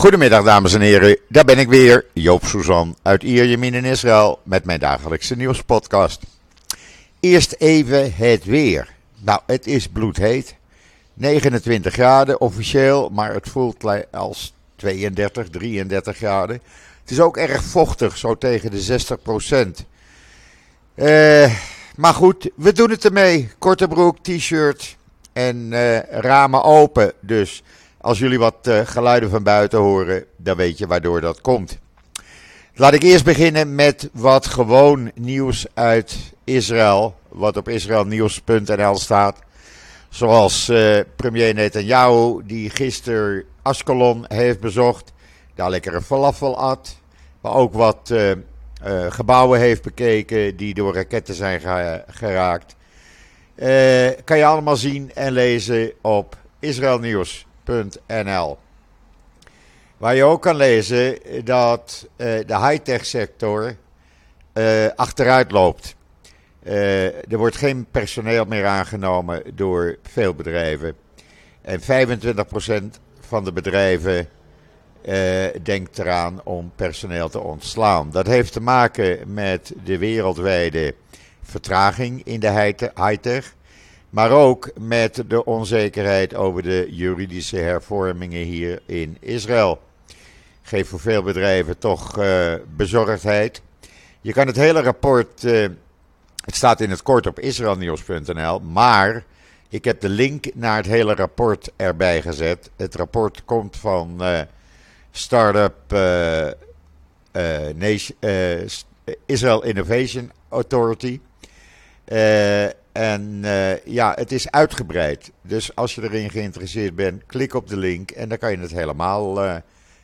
Goedemiddag dames en heren, daar ben ik weer, Joop Suzan uit Ierjemien in Israël met mijn dagelijkse nieuwspodcast. Eerst even het weer. Nou, het is bloedheet. 29 graden officieel, maar het voelt als 32, 33 graden. Het is ook erg vochtig, zo tegen de 60 procent. Eh, maar goed, we doen het ermee. Korte broek, t-shirt en uh, ramen open. Dus als jullie wat uh, geluiden van buiten horen, dan weet je waardoor dat komt. Laat ik eerst beginnen met wat gewoon nieuws uit Israël. Wat op israelnieuws.nl staat. Zoals uh, premier Netanyahu, die gisteren Ascalon heeft bezocht. Daar lekker een falafel at. Maar ook wat uh, gebouwen heeft bekeken die door raketten zijn geraakt. kan je allemaal zien en lezen op Israël Nieuws. Waar je ook kan lezen dat uh, de high-tech sector uh, achteruit loopt. Uh, er wordt geen personeel meer aangenomen door veel bedrijven. En 25% van de bedrijven denkt eraan om personeel te ontslaan. Dat heeft te maken met de wereldwijde vertraging in de high-tech. Maar ook met de onzekerheid over de juridische hervormingen hier in Israël. Geeft voor veel bedrijven toch uh, bezorgdheid. Je kan het hele rapport, uh, het staat in het kort op israelnieuws.nl, maar ik heb de link naar het hele rapport erbij gezet. Het rapport komt van uh, Startup Israel Innovation Authority. En uh, ja, het is uitgebreid. Dus als je erin geïnteresseerd bent, klik op de link en dan kan je het helemaal uh,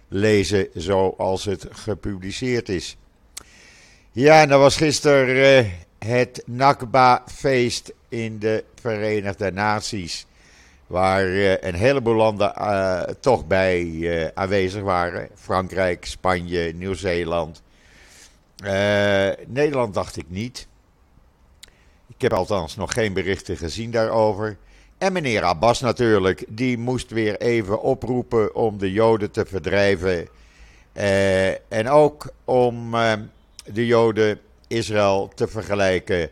lezen zoals het gepubliceerd is. Ja, en dat was gisteren uh, het Nakba-feest in de Verenigde Naties. Waar een heleboel landen toch bij aanwezig waren. Frankrijk, Spanje, Nieuw-Zeeland. Nederland dacht ik niet. Ik heb althans nog geen berichten gezien daarover. En meneer Abbas natuurlijk, die moest weer even oproepen om de Joden te verdrijven. Eh, en ook om eh, de Joden Israël te vergelijken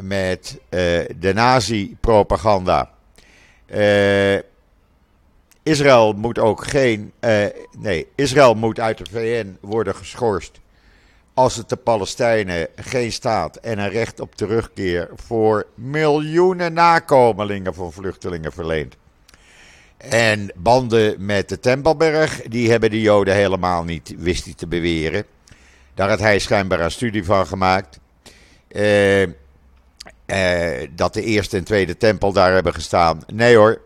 met eh, de nazi-propaganda. Israël moet ook geen. Nee, Israël moet uit de VN worden geschorst als het de Palestijnen geen staat en een recht op terugkeer voor miljoenen nakomelingen van vluchtelingen verleent. En banden met de Tempelberg, die hebben de Joden helemaal niet, wist hij te beweren. Daar had hij schijnbaar een studie van gemaakt. Eh, eh, dat de eerste en tweede tempel daar hebben gestaan. Nee hoor,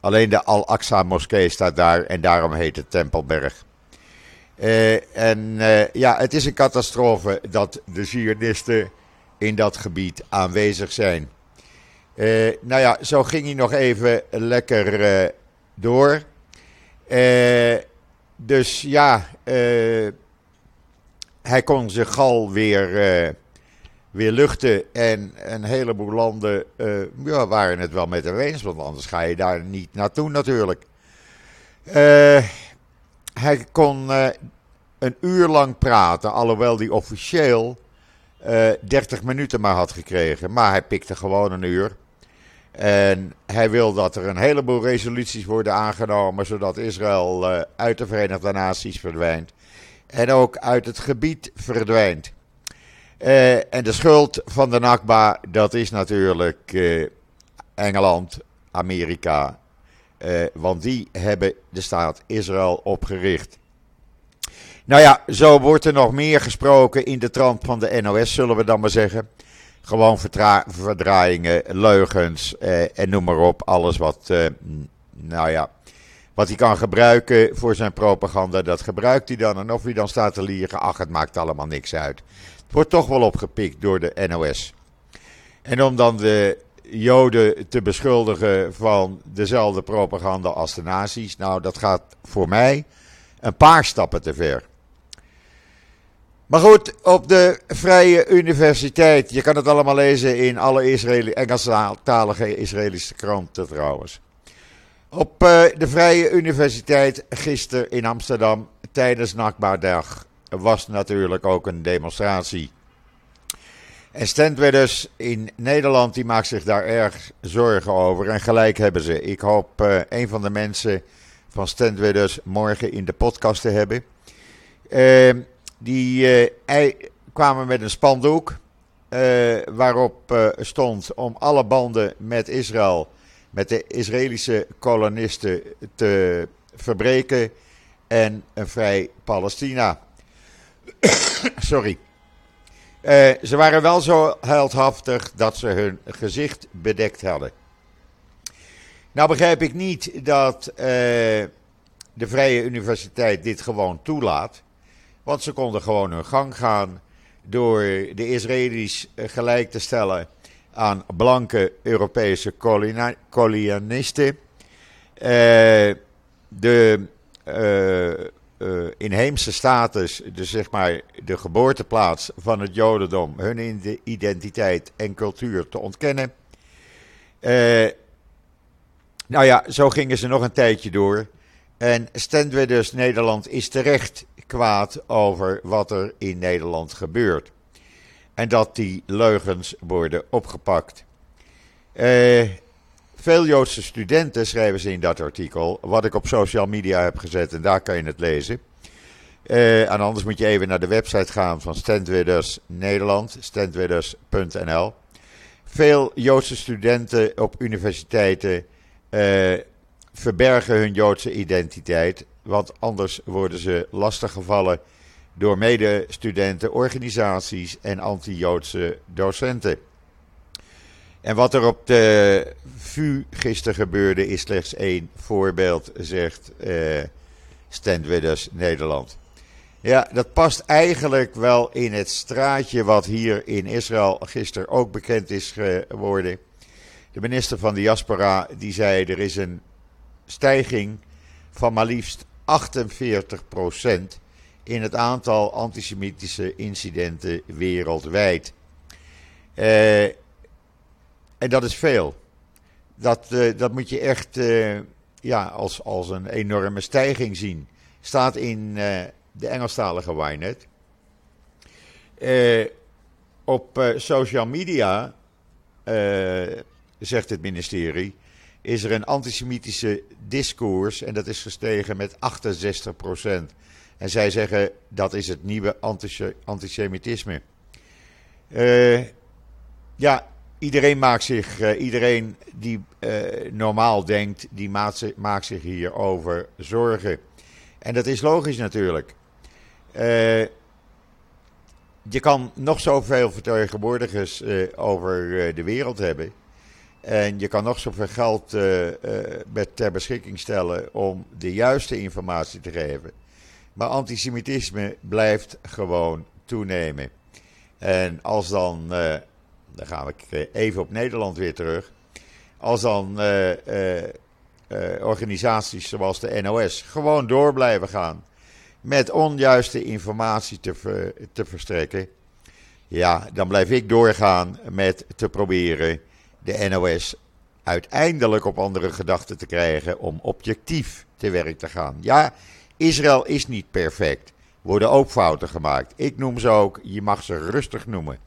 alleen de Al-Aqsa moskee staat daar en daarom heet het Tempelberg. Uh, en uh, ja, het is een catastrofe dat de Zionisten in dat gebied aanwezig zijn. Uh, nou ja, zo ging hij nog even lekker door. dus ja, hij kon zijn gal weer, weer luchten. En een heleboel landen ja, waren het wel met hem eens, want anders ga je daar niet naartoe natuurlijk. Eh hij kon uh, een uur lang praten, alhoewel hij officieel uh, eh, 30 minuten maar had gekregen. Maar hij pikte gewoon een uur. En hij wil dat er een heleboel resoluties worden aangenomen, zodat Israël uh, uit de Verenigde Naties verdwijnt. En ook uit het gebied verdwijnt. en de schuld van de Nakba, dat is natuurlijk Engeland, Amerika uh, want die hebben de staat Israël opgericht. Nou ja, zo wordt er nog meer gesproken in de trant van de NOS, zullen we dan maar zeggen. Gewoon verdraaiingen, leugens uh, en noem maar op. Alles wat, uh, nou ja, wat hij kan gebruiken voor zijn propaganda, dat gebruikt hij dan. En of hij dan staat te liegen, ach, het maakt allemaal niks uit. Het wordt toch wel opgepikt door de NOS. En om dan de Joden te beschuldigen van dezelfde propaganda als de nazi's. Nou, dat gaat voor mij een paar stappen te ver. Maar goed, op de Vrije Universiteit, je kan het allemaal lezen in alle Israëli Engelstalige Israëlische kranten trouwens. Op uh, de Vrije Universiteit gisteren in Amsterdam tijdens Nakba-dag was natuurlijk ook een demonstratie. En Standwedders in Nederland die maakt zich daar erg zorgen over. En gelijk hebben ze. Ik hoop uh, een van de mensen van Standwedders morgen in de podcast te hebben. Uh, die uh, kwamen met een spandoek. waarop stond om alle banden met Israël, met de Israëlische kolonisten te verbreken. En een vrij Palestina. Sorry. Uh, ze waren wel zo heldhaftig dat ze hun gezicht bedekt hadden. Nou begrijp ik niet dat uh, de Vrije Universiteit dit gewoon toelaat. Want ze konden gewoon hun gang gaan door de Israëli's gelijk te stellen aan blanke Europese kolonialisten. De uh, inheemse status, dus zeg maar de geboorteplaats van het Jodendom, hun identiteit en cultuur te ontkennen. Uh, nou ja, zo gingen ze nog een tijdje door. En dus Nederland is terecht kwaad over wat er in Nederland gebeurt. En dat die leugens worden opgepakt. Uh, veel Joodse studenten, schrijven ze in dat artikel, wat ik op social media heb gezet en daar kan je het lezen. Uh, en anders moet je even naar de website gaan van Standwidders Nederland, standwidders.nl. Veel Joodse studenten op universiteiten uh, verbergen hun Joodse identiteit, want anders worden ze lastiggevallen door medestudenten, organisaties en anti-Joodse docenten. En wat er op de VU gisteren gebeurde is slechts één voorbeeld, zegt uh, Nederland. Ja, dat past eigenlijk wel in het straatje wat hier in Israël gisteren ook bekend is geworden. De minister van Diaspora die zei er is een stijging van maar liefst 48% in het aantal antisemitische incidenten wereldwijd. Uh, en dat is veel. Dat, uh, dat moet je echt uh, ja, als, als een enorme stijging zien. Staat in uh, de Engelstalige Wynet. op social media, zegt het ministerie, is er een antisemitische discours en dat is gestegen met 68%. En zij zeggen dat is het nieuwe antisemitisme. ja, iedereen maakt zich, uh, iedereen die uh, normaal denkt, die maakt, maakt, zich hierover zorgen. En dat is logisch natuurlijk. Uh, je kan nog zoveel vertegenwoordigers over de wereld hebben. En je kan nog zoveel geld ter beschikking stellen om de juiste informatie te geven. Maar antisemitisme blijft gewoon toenemen. En als dan dan ga ik eh, even op Nederland weer terug. Als dan uh, uh, organisaties zoals de NOS gewoon door blijven gaan met onjuiste informatie te, te verstrekken, ja, dan blijf ik doorgaan met te proberen de NOS uiteindelijk op andere gedachten te krijgen om objectief te werk te gaan. Ja, Israël is niet perfect. Worden ook fouten gemaakt. Ik noem ze ook, je mag ze rustig noemen.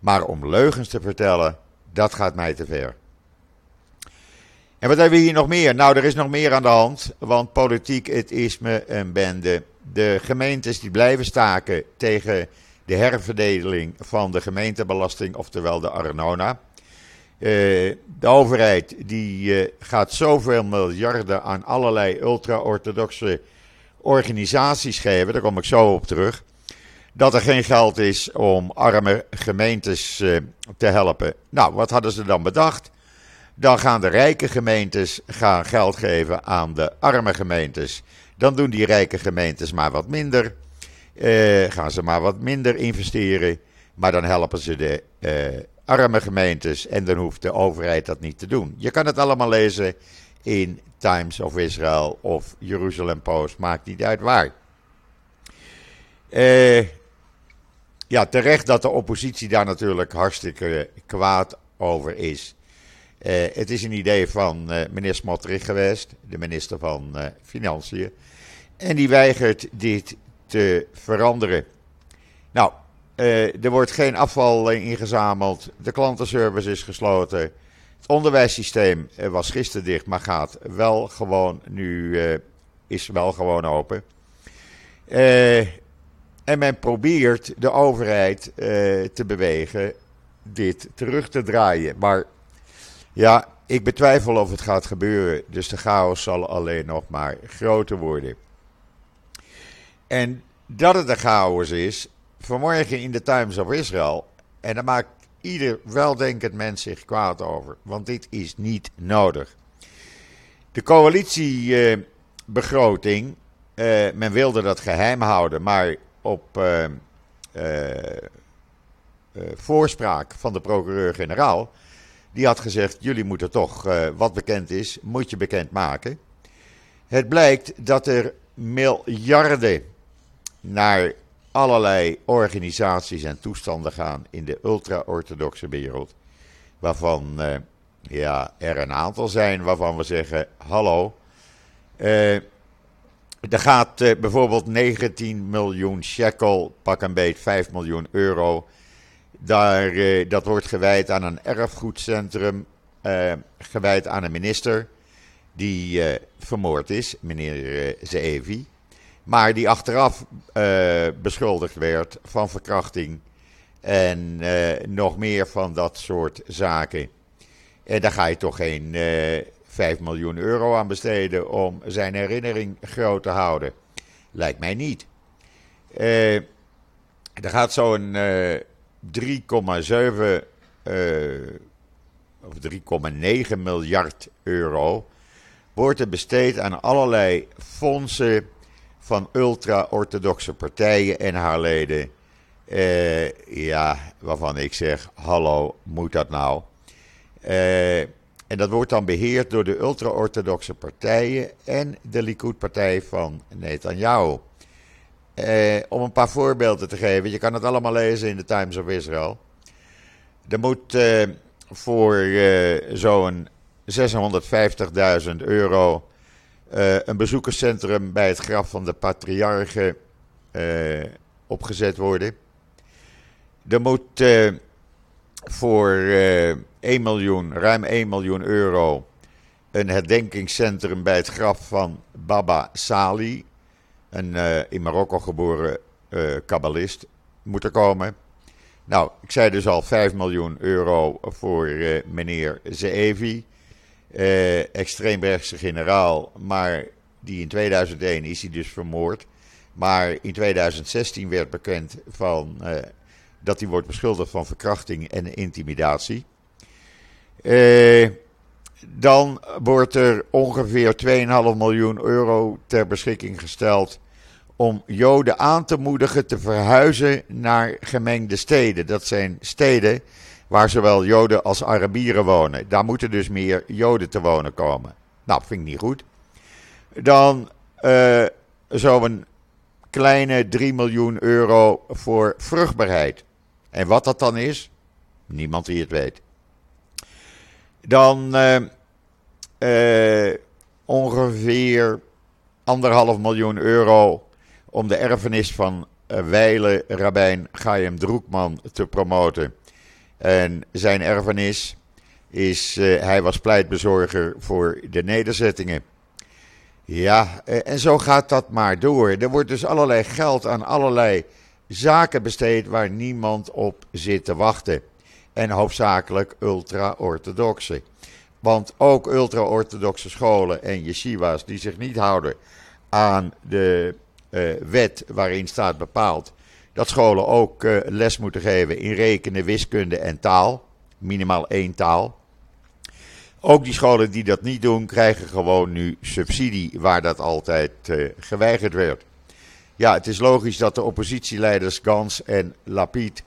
Maar om leugens te vertellen, dat gaat mij te ver. En wat hebben we hier nog meer? Nou, er is nog meer aan de hand, want politiek, het is me een bende. De gemeentes die blijven staken tegen de herverdeling van de gemeentebelasting, oftewel de Arnona. Uh, de overheid die uh, gaat zoveel miljarden aan allerlei ultra-orthodoxe organisaties geven, daar kom ik zo op terug dat er geen geld is om arme gemeentes uh, te helpen. Nou, wat hadden ze dan bedacht? Dan gaan de rijke gemeentes gaan geld geven aan de arme gemeentes. Dan doen die rijke gemeentes maar wat minder. Uh, gaan ze maar wat minder investeren. Maar dan helpen ze de uh, arme gemeentes en dan hoeft de overheid dat niet te doen. Je kan het allemaal lezen in Times of Israel of Jerusalem Post, maakt niet uit waar. Uh, ja, terecht dat de oppositie daar natuurlijk hartstikke kwaad over is. het is een idee van meneer Smotrich geweest, de minister van Financiën. En die weigert dit te veranderen. Nou, er wordt geen afval ingezameld. De klantenservice is gesloten. Het onderwijssysteem was gisteren dicht, maar gaat wel gewoon nu is wel gewoon open. En men probeert de overheid eh, te bewegen dit terug te draaien. Maar ja, ik betwijfel of het gaat gebeuren. Dus de chaos zal alleen nog maar groter worden. En dat het een chaos is, vanmorgen in de Times of Israel. En daar maakt ieder weldenkend mens zich kwaad over. Want dit is niet nodig. De coalitiebegroting, uh, men wilde dat geheim houden, maar op uh, voorspraak van de procureur-generaal. Die had gezegd: jullie moeten toch wat bekend is, moet je bekend maken. Het blijkt dat er miljarden naar allerlei organisaties en toestanden gaan in de ultra-orthodoxe wereld. Waarvan ja, er een aantal zijn waarvan we zeggen: hallo. Er gaat uh, bijvoorbeeld 19 miljoen shekel, pak een beet 5 miljoen euro. Daar, uh, dat wordt gewijd aan een erfgoedcentrum, uh, gewijd aan een minister die vermoord is, meneer Zeevi. Maar die achteraf beschuldigd werd van verkrachting en nog meer van dat soort zaken. En daar ga je toch geen 5 miljoen euro aan besteden om zijn herinnering groot te houden. Lijkt mij niet. Uh, er gaat zo'n uh, 3,7 uh, of 3,9 miljard euro wordt er besteed aan allerlei fondsen van ultra-orthodoxe partijen en haar leden. Ja, waarvan ik zeg: hallo, moet dat nou? Uh, en dat wordt dan beheerd door de ultra-orthodoxe partijen en de Likud-partij van Netanyahu. Eh, om een paar voorbeelden te geven, je kan het allemaal lezen in de Times of Israel. Er moet eh, voor eh, zo'n 650.000 euro een bezoekerscentrum bij het graf van de patriarchen opgezet worden. Er moet voor 1 miljoen, ruim 1 miljoen euro een herdenkingscentrum bij het graf van Baba Sali, een uh, in Marokko geboren uh, kabbalist, moet er komen. Nou, ik zei dus al 5 miljoen euro voor uh, meneer Zeevi, extreemrechtse generaal, maar die in 2001 is hij dus vermoord. Maar in 2016 werd bekend van, dat hij wordt beschuldigd van verkrachting en intimidatie. Eh, dan wordt er ongeveer 2,5 miljoen euro ter beschikking gesteld om Joden aan te moedigen te verhuizen naar gemengde steden. Dat zijn steden waar zowel Joden als Arabieren wonen. Daar moeten dus meer Joden te wonen komen. Nou, vind ik niet goed. Dan uh, zo'n kleine 3 miljoen euro voor vruchtbaarheid. En wat dat dan is, niemand die het weet. Dan uh, uh, ongeveer anderhalf miljoen euro om de erfenis van uh, Weile Rabijn Chaim Droekman te promoten. En zijn erfenis is, hij was pleitbezorger voor de nederzettingen. Ja, en zo gaat dat maar door. Er wordt dus allerlei geld aan allerlei zaken besteed waar niemand op zit te wachten en hoofdzakelijk ultra-orthodoxe. Want ook ultra-orthodoxe scholen en yeshiva's die zich niet houden aan de uh, wet waarin staat bepaald dat scholen ook uh, les moeten geven in rekenen, wiskunde en taal, minimaal één taal. Ook die scholen die dat niet doen, krijgen gewoon nu subsidie waar dat altijd uh, geweigerd werd. Ja, het is logisch dat de oppositieleiders Gans en Lapid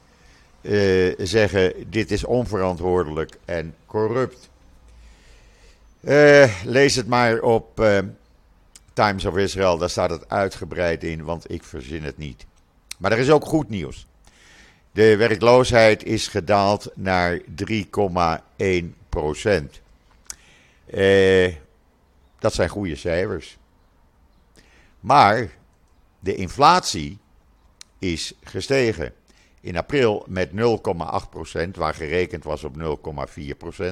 uh, zeggen: dit is onverantwoordelijk en corrupt. Uh, lees het maar op uh, Times of Israel, daar staat het uitgebreid in, want ik verzin het niet. Maar er is ook goed nieuws. De werkloosheid is gedaald naar 3,1 procent. Eh, dat zijn goede cijfers. Maar de inflatie is gestegen. In april met 0,8%, waar gerekend was op 0,4%.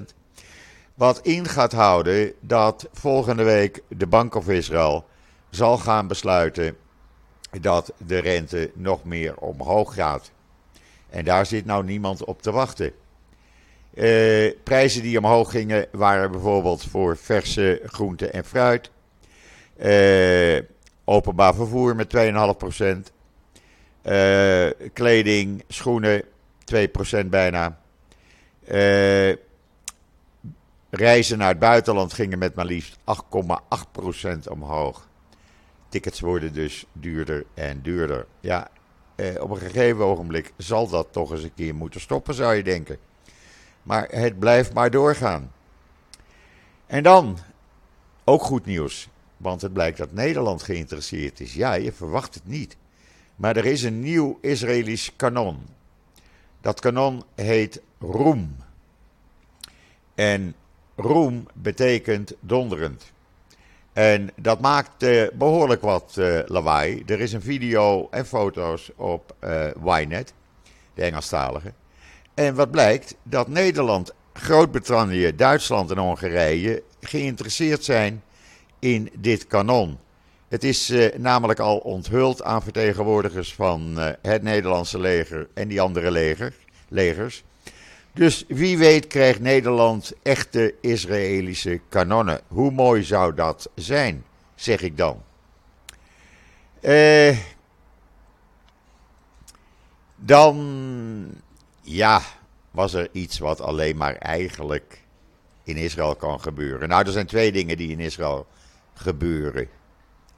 Wat in gaat houden dat volgende week de Bank of Israël zal gaan besluiten dat de rente nog meer omhoog gaat. En daar zit nou niemand op te wachten. Uh, prijzen die omhoog gingen waren bijvoorbeeld voor verse groenten en fruit. Uh, openbaar vervoer met 2,5%. Uh, kleding, schoenen 2% bijna. reizen naar het buitenland gingen met maar liefst 8,8% omhoog. Tickets worden dus duurder en duurder. Ja, op een gegeven ogenblik zal dat toch eens een keer moeten stoppen, zou je denken. Maar het blijft maar doorgaan. En dan, ook goed nieuws, want het blijkt dat Nederland geïnteresseerd is. Ja, je verwacht het niet. Maar er is een nieuw Israëlisch kanon. Dat kanon heet Roem. En Roem betekent donderend. En dat maakt uh, behoorlijk wat uh, lawaai. Er is een video en foto's op uh, Ynet, de Engelstalige. En wat blijkt? Dat Nederland, Groot-Brittannië, Duitsland en Hongarije geïnteresseerd zijn in dit kanon. Het is eh, namelijk al onthuld aan vertegenwoordigers van eh, het Nederlandse leger en die andere leger, legers. Dus wie weet krijgt Nederland echte Israëlische kanonnen. Hoe mooi zou dat zijn, zeg ik dan. Eh, dan ja, was er iets wat alleen maar eigenlijk in Israël kan gebeuren. Nou, er zijn twee dingen die in Israël gebeuren.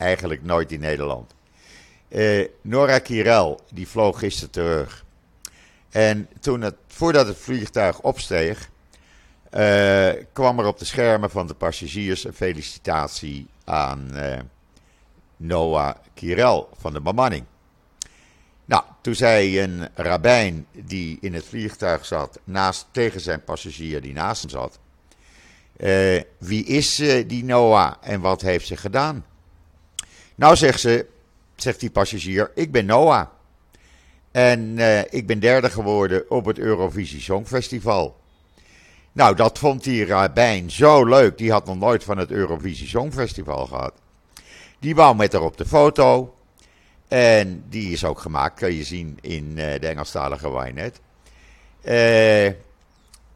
Eigenlijk nooit in Nederland. Uh, Nora Kirel, die vloog gisteren terug. En toen het, voordat het vliegtuig opsteeg, uh, kwam er op de schermen van de passagiers een felicitatie aan uh, Noah Kirel van de bemanning. Nou, toen zei een rabbijn die in het vliegtuig zat, naast, tegen zijn passagier die naast hem zat: Wie is die Noah en wat heeft ze gedaan? Nou, zegt ze, zegt die passagier: Ik ben Noah. En uh, ik ben derde geworden op het Eurovisie Songfestival. Nou, dat vond die rabbijn zo leuk. Die had nog nooit van het Eurovisie Songfestival gehad. Die wou met haar op de foto. En die is ook gemaakt, kan je zien in uh, de Engelstalige Wynet. Uh,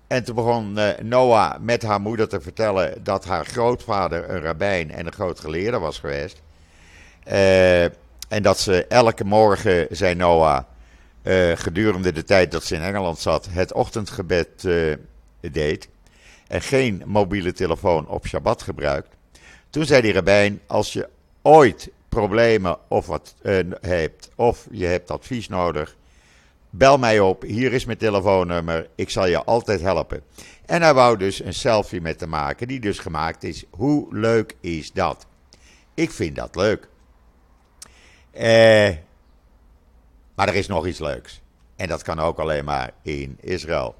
en toen begon Noah met haar moeder te vertellen dat haar grootvader een rabbijn en een groot geleerde was geweest. En dat ze elke morgen, zei Noah, gedurende de tijd dat ze in Engeland zat, het ochtendgebed deed. En geen mobiele telefoon op Shabbat gebruikt. Toen zei die rabbijn, als je ooit problemen of wat hebt, of je hebt advies nodig, bel mij op. Hier is mijn telefoonnummer. Ik zal je altijd helpen. En hij wou dus een selfie met te maken, die dus gemaakt is. Hoe leuk is dat? Ik vind dat leuk. Eh, maar er is nog iets leuks. En dat kan ook alleen maar in Israël.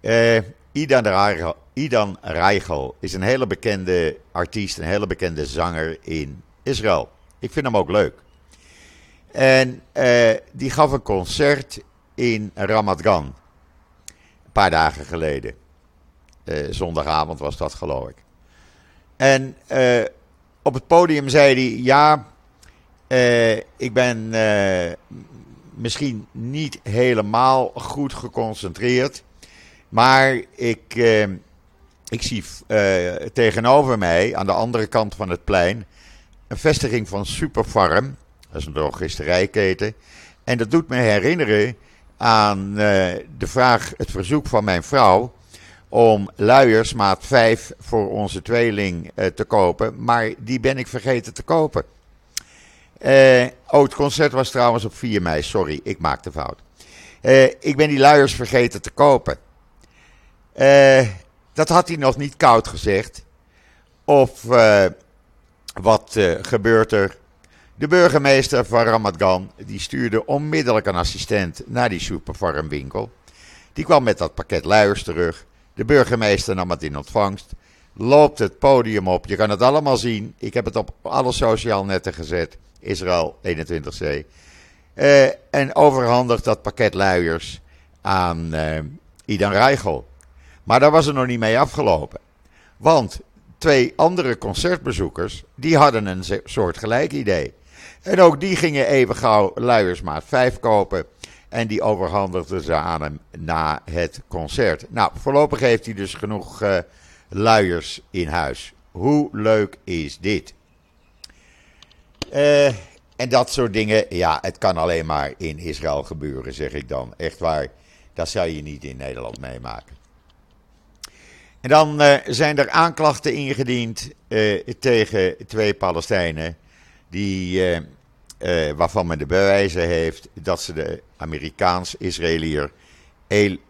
Eh, Idan, Reichel, is een hele bekende artiest, een hele bekende zanger in Israël. Ik vind hem ook leuk. En uh, die gaf een concert in Ramat Gan. Een paar dagen geleden. Uh, zondagavond was dat, geloof ik. En uh, op het podium zei hij: Ja, ik ben misschien niet helemaal goed geconcentreerd. Maar ik, ik zie tegenover mij, aan de andere kant van het plein, een vestiging van Superfarm. Dat is een drogisterijketen. En dat doet me herinneren aan de vraag, het verzoek van mijn vrouw om luiers maat 5 voor onze tweeling te kopen. Maar die ben ik vergeten te kopen. Uh, oh, het concert was trouwens op 4 mei. Sorry, ik maakte fout. ik ben die luiers vergeten te kopen. dat had hij nog niet koud gezegd. Of wat gebeurt er? De burgemeester van Ramat Gan die stuurde onmiddellijk een assistent naar die superfarmwinkel. Die kwam met dat pakket luiers terug. De burgemeester nam het in ontvangst. Loopt het podium op. Je kan het allemaal zien. Ik heb het op alle sociale netten gezet. Israël 21C. Uh, en overhandigt dat pakket luiers aan uh, Idan Reichel. Maar daar was het nog niet mee afgelopen. Want twee andere concertbezoekers, die hadden een soort gelijk idee. En ook die gingen even gauw luiersmaat 5 kopen. En die overhandigden ze aan hem na het concert. Nou, voorlopig heeft hij dus genoeg uh, luiers in huis. Hoe leuk is dit? Uh, en dat soort dingen, ja, het kan alleen maar in Israël gebeuren, zeg ik dan. Echt waar, dat zou je niet in Nederland meemaken. En dan uh, zijn er aanklachten ingediend uh, tegen twee Palestijnen, die, uh, waarvan men de bewijzen heeft dat ze de Amerikaans-Israëliër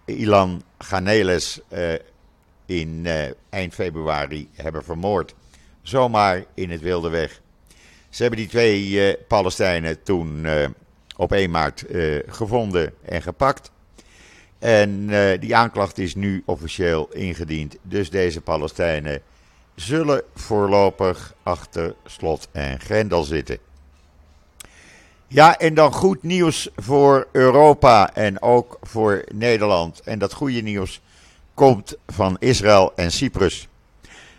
Ilan Ganeles in eind februari hebben vermoord. Zomaar in het wilde weg. Ze hebben die twee Palestijnen toen op 1 maart gevonden en gepakt. En die aanklacht is nu officieel ingediend. Dus deze Palestijnen zullen voorlopig achter slot en grendel zitten. Ja, en dan goed nieuws voor Europa en ook voor Nederland. En dat goede nieuws komt van Israël en Cyprus.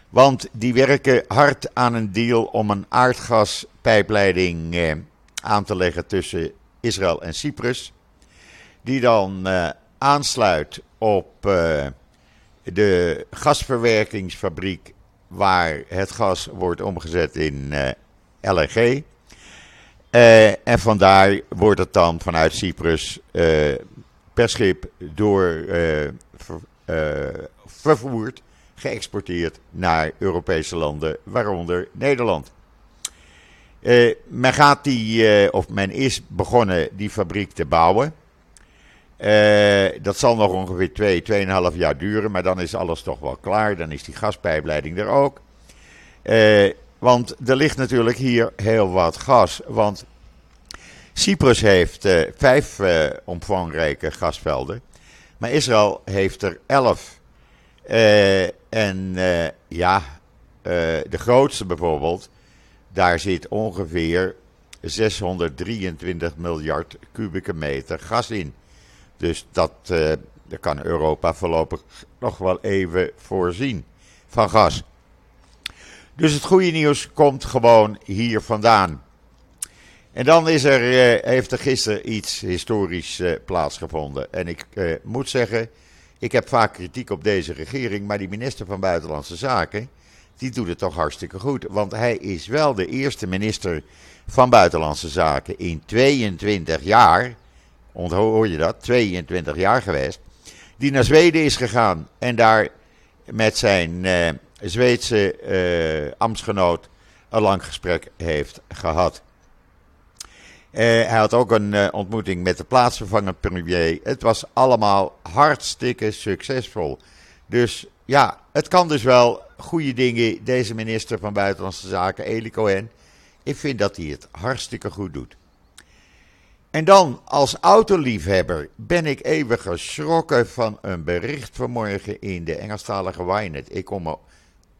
Want die werken hard aan een deal om een aardgaspijpleiding eh, aan te leggen tussen Israël en Cyprus. Die dan eh, aansluit op uh, de gasverwerkingsfabriek waar het gas wordt omgezet in uh, LNG. Uh, en vandaar wordt het dan vanuit Cyprus per schip door vervoerd, geëxporteerd naar Europese landen, waaronder Nederland. men gaat die, of men is begonnen die fabriek te bouwen. Dat zal nog ongeveer 2, twee, 2,5 jaar duren, maar dan is alles toch wel klaar. Dan is die gaspijpleiding er ook. Want er ligt natuurlijk hier heel wat gas. Want Cyprus heeft vijf omvangrijke gasvelden, maar Israël heeft er elf. en ja, de grootste bijvoorbeeld, daar zit ongeveer 623 miljard kubieke meter gas in. Dus dat, daar kan Europa voorlopig nog wel even voorzien van gas. Dus het goede nieuws komt gewoon hier vandaan. En dan is er, uh, heeft er gisteren iets historisch uh, plaatsgevonden. En ik moet zeggen, ik heb vaak kritiek op deze regering, maar die minister van Buitenlandse Zaken, die doet het toch hartstikke goed. Want hij is wel de eerste minister van Buitenlandse Zaken in 22 jaar onthoor je dat, 22 jaar geweest, die naar Zweden is gegaan en daar met zijn Zweedse ambtsgenoot een lang gesprek heeft gehad. Uh, hij had ook een ontmoeting met de plaatsvervangend premier. Het was allemaal hartstikke succesvol. Dus ja, het kan dus wel goede dingen, deze minister van Buitenlandse Zaken, Eli Cohen. Ik vind dat hij het hartstikke goed doet. En dan, als autoliefhebber, ben ik even geschrokken van een bericht vanmorgen in de Engelstalige Wynet. Ik kon mijn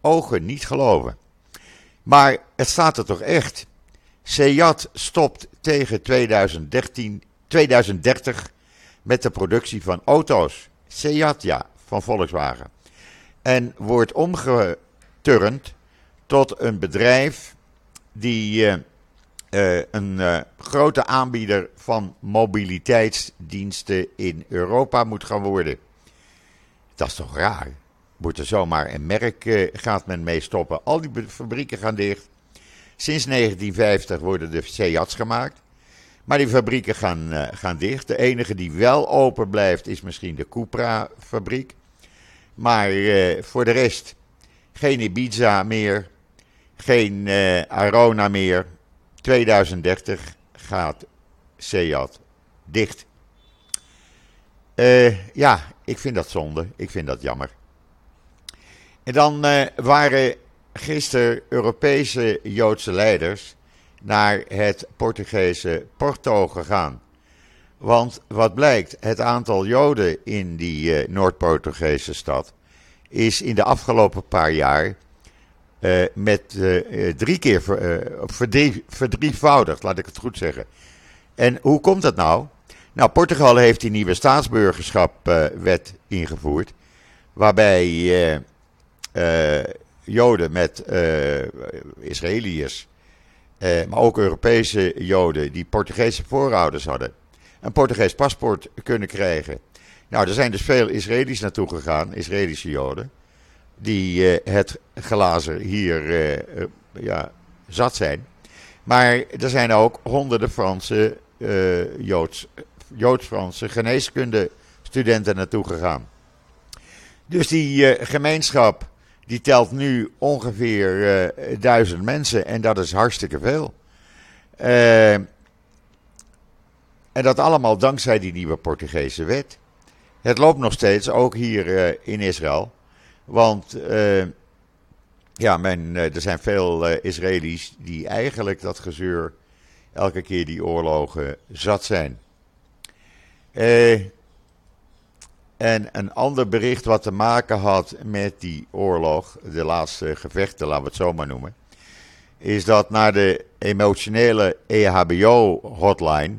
ogen niet geloven. Maar het staat er toch echt. Seat stopt tegen 2013, 2030 met de productie van auto's. Seat, ja, van Volkswagen. En wordt omgeturnd tot een bedrijf die uh, uh, een uh, grote aanbieder van mobiliteitsdiensten in Europa moet gaan worden. Dat is toch raar? Wordt er zomaar een merk, gaat men mee stoppen. Al die fabrieken gaan dicht. Sinds 1950 worden de Seats gemaakt. Maar die fabrieken gaan, gaan dicht. De enige die wel open blijft is misschien de Cupra-fabriek. Maar voor de rest geen Ibiza meer. Geen Arona meer 2030 gaat Seat dicht. Uh, ja, ik vind dat zonde. Ik vind dat jammer. En dan uh, waren gisteren Europese Joodse leiders naar het Portugese Porto gegaan. Want wat blijkt, het aantal Joden in die uh, Noord-Portugese stad is in de afgelopen paar jaar uh, met uh, drie keer ver, verdrie, verdrievoudigd, laat ik het goed zeggen. En hoe komt dat nou? Nou, Portugal heeft die nieuwe staatsburgerschapwet ingevoerd, waarbij Joden met Israëliërs, maar ook Europese Joden die Portugese voorouders hadden, een Portugees paspoort kunnen krijgen. Nou, er zijn dus veel Israëli's naartoe gegaan, Israëlische Joden, die uh, het glazen hier ja, zat zijn. Maar er zijn ook honderden Franse, Joods, Joods-Franse geneeskundestudenten naartoe gegaan. Dus die gemeenschap die telt nu ongeveer duizend mensen en dat is hartstikke veel. en dat allemaal dankzij die nieuwe Portugese wet. Het loopt nog steeds, ook hier uh, in Israël. Want ja, men, er zijn veel Israëli's die eigenlijk dat gezeur elke keer die oorlogen zat zijn. En een ander bericht wat te maken had met die oorlog, de laatste gevechten, laten we het zo maar noemen, is dat naar de emotionele EHBO-hotline,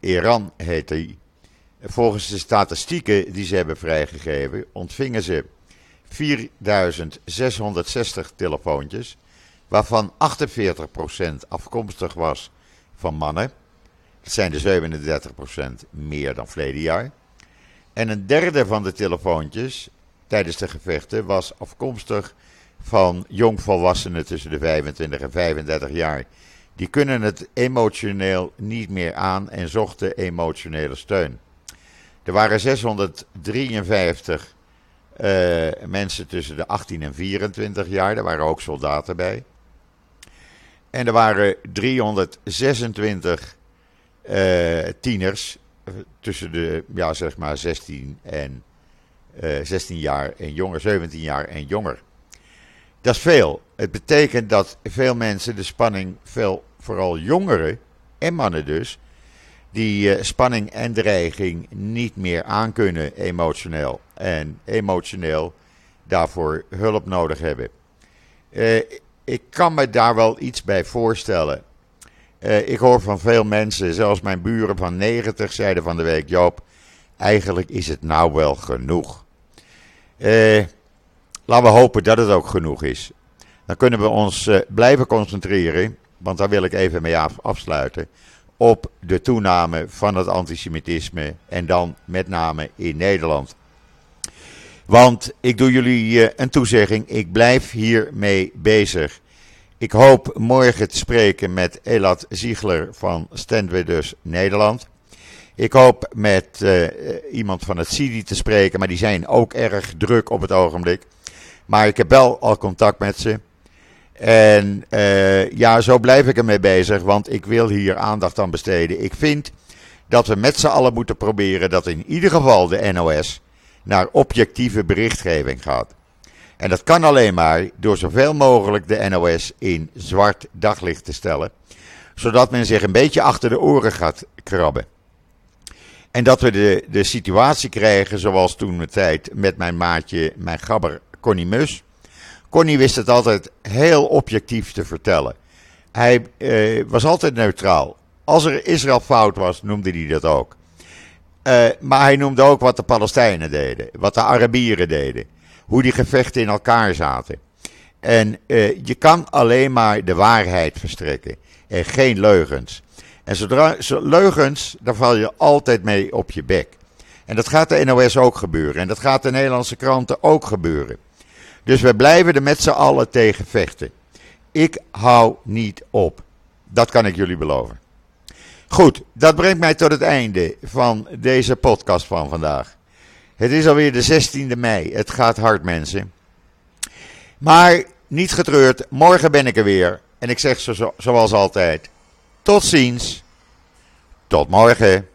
Iran heet die, Volgens de statistieken die ze hebben vrijgegeven, ontvingen ze 4660 telefoontjes, waarvan 48% afkomstig was van mannen. Dat zijn de 37% meer dan verleden jaar. En een derde van de telefoontjes tijdens de gevechten was afkomstig van jongvolwassenen tussen de 25 en 35 jaar. Die kunnen het emotioneel niet meer aan en zochten emotionele steun. Er waren 653 uh, eh, mensen tussen de 18 en 24 jaar. Er waren ook soldaten bij. En er waren 326 uh, eh, tieners tussen de, ja, zeg maar 16 en uh, 16 jaar en jonger, 17 jaar en jonger. Dat is veel. Het betekent dat veel mensen de spanning, veel, vooral jongeren en mannen dus, die uh, spanning en dreiging niet meer aankunnen emotioneel. En emotioneel daarvoor hulp nodig hebben. Uh, ik kan me daar wel iets bij voorstellen. Uh, ik hoor van veel mensen, zelfs mijn buren van 90 zeiden van de week: Joop, eigenlijk is het nou wel genoeg. laten we hopen dat het ook genoeg is. Dan kunnen we ons blijven concentreren, want daar wil ik even mee af, afsluiten op de toename van het antisemitisme en dan met name in Nederland. Want ik doe jullie eh, een toezegging, ik blijf hiermee bezig. Ik hoop morgen te spreken met Elad Ziegler van Stand dus Nederland. Ik hoop met uh, iemand van het CIDI te spreken, maar die zijn ook erg druk op het ogenblik. Maar ik heb wel al contact met ze. En uh, ja, zo blijf ik ermee bezig, want ik wil hier aandacht aan besteden. Ik vind dat we met z'n allen moeten proberen dat in ieder geval de NOS naar objectieve berichtgeving gaat. En dat kan alleen maar door zoveel mogelijk de NOS in zwart daglicht te stellen, zodat men zich een beetje achter de oren gaat krabben. En dat we de, de situatie krijgen zoals toen de tijd met mijn maatje, mijn gabber Connie Mus Connie wist het altijd heel objectief te vertellen. Hij eh, was altijd neutraal. Als er Israël fout was, noemde hij dat ook. Uh, maar hij noemde ook wat de Palestijnen deden, wat de Arabieren deden, hoe die gevechten in elkaar zaten. En uh, je kan alleen maar de waarheid verstrekken en geen leugens. En zodra leugens, daar val je altijd mee op je bek. En dat gaat de NOS ook gebeuren. En dat gaat de Nederlandse kranten ook gebeuren. Dus we blijven er met z'n allen tegen vechten. Ik hou niet op. Dat kan ik jullie beloven. Goed, dat brengt mij tot het einde van deze podcast van vandaag. Het is alweer de 16e mei. Het gaat hard, mensen. Maar niet getreurd, morgen ben ik er weer. En ik zeg zo, zoals altijd: tot ziens. Tot morgen.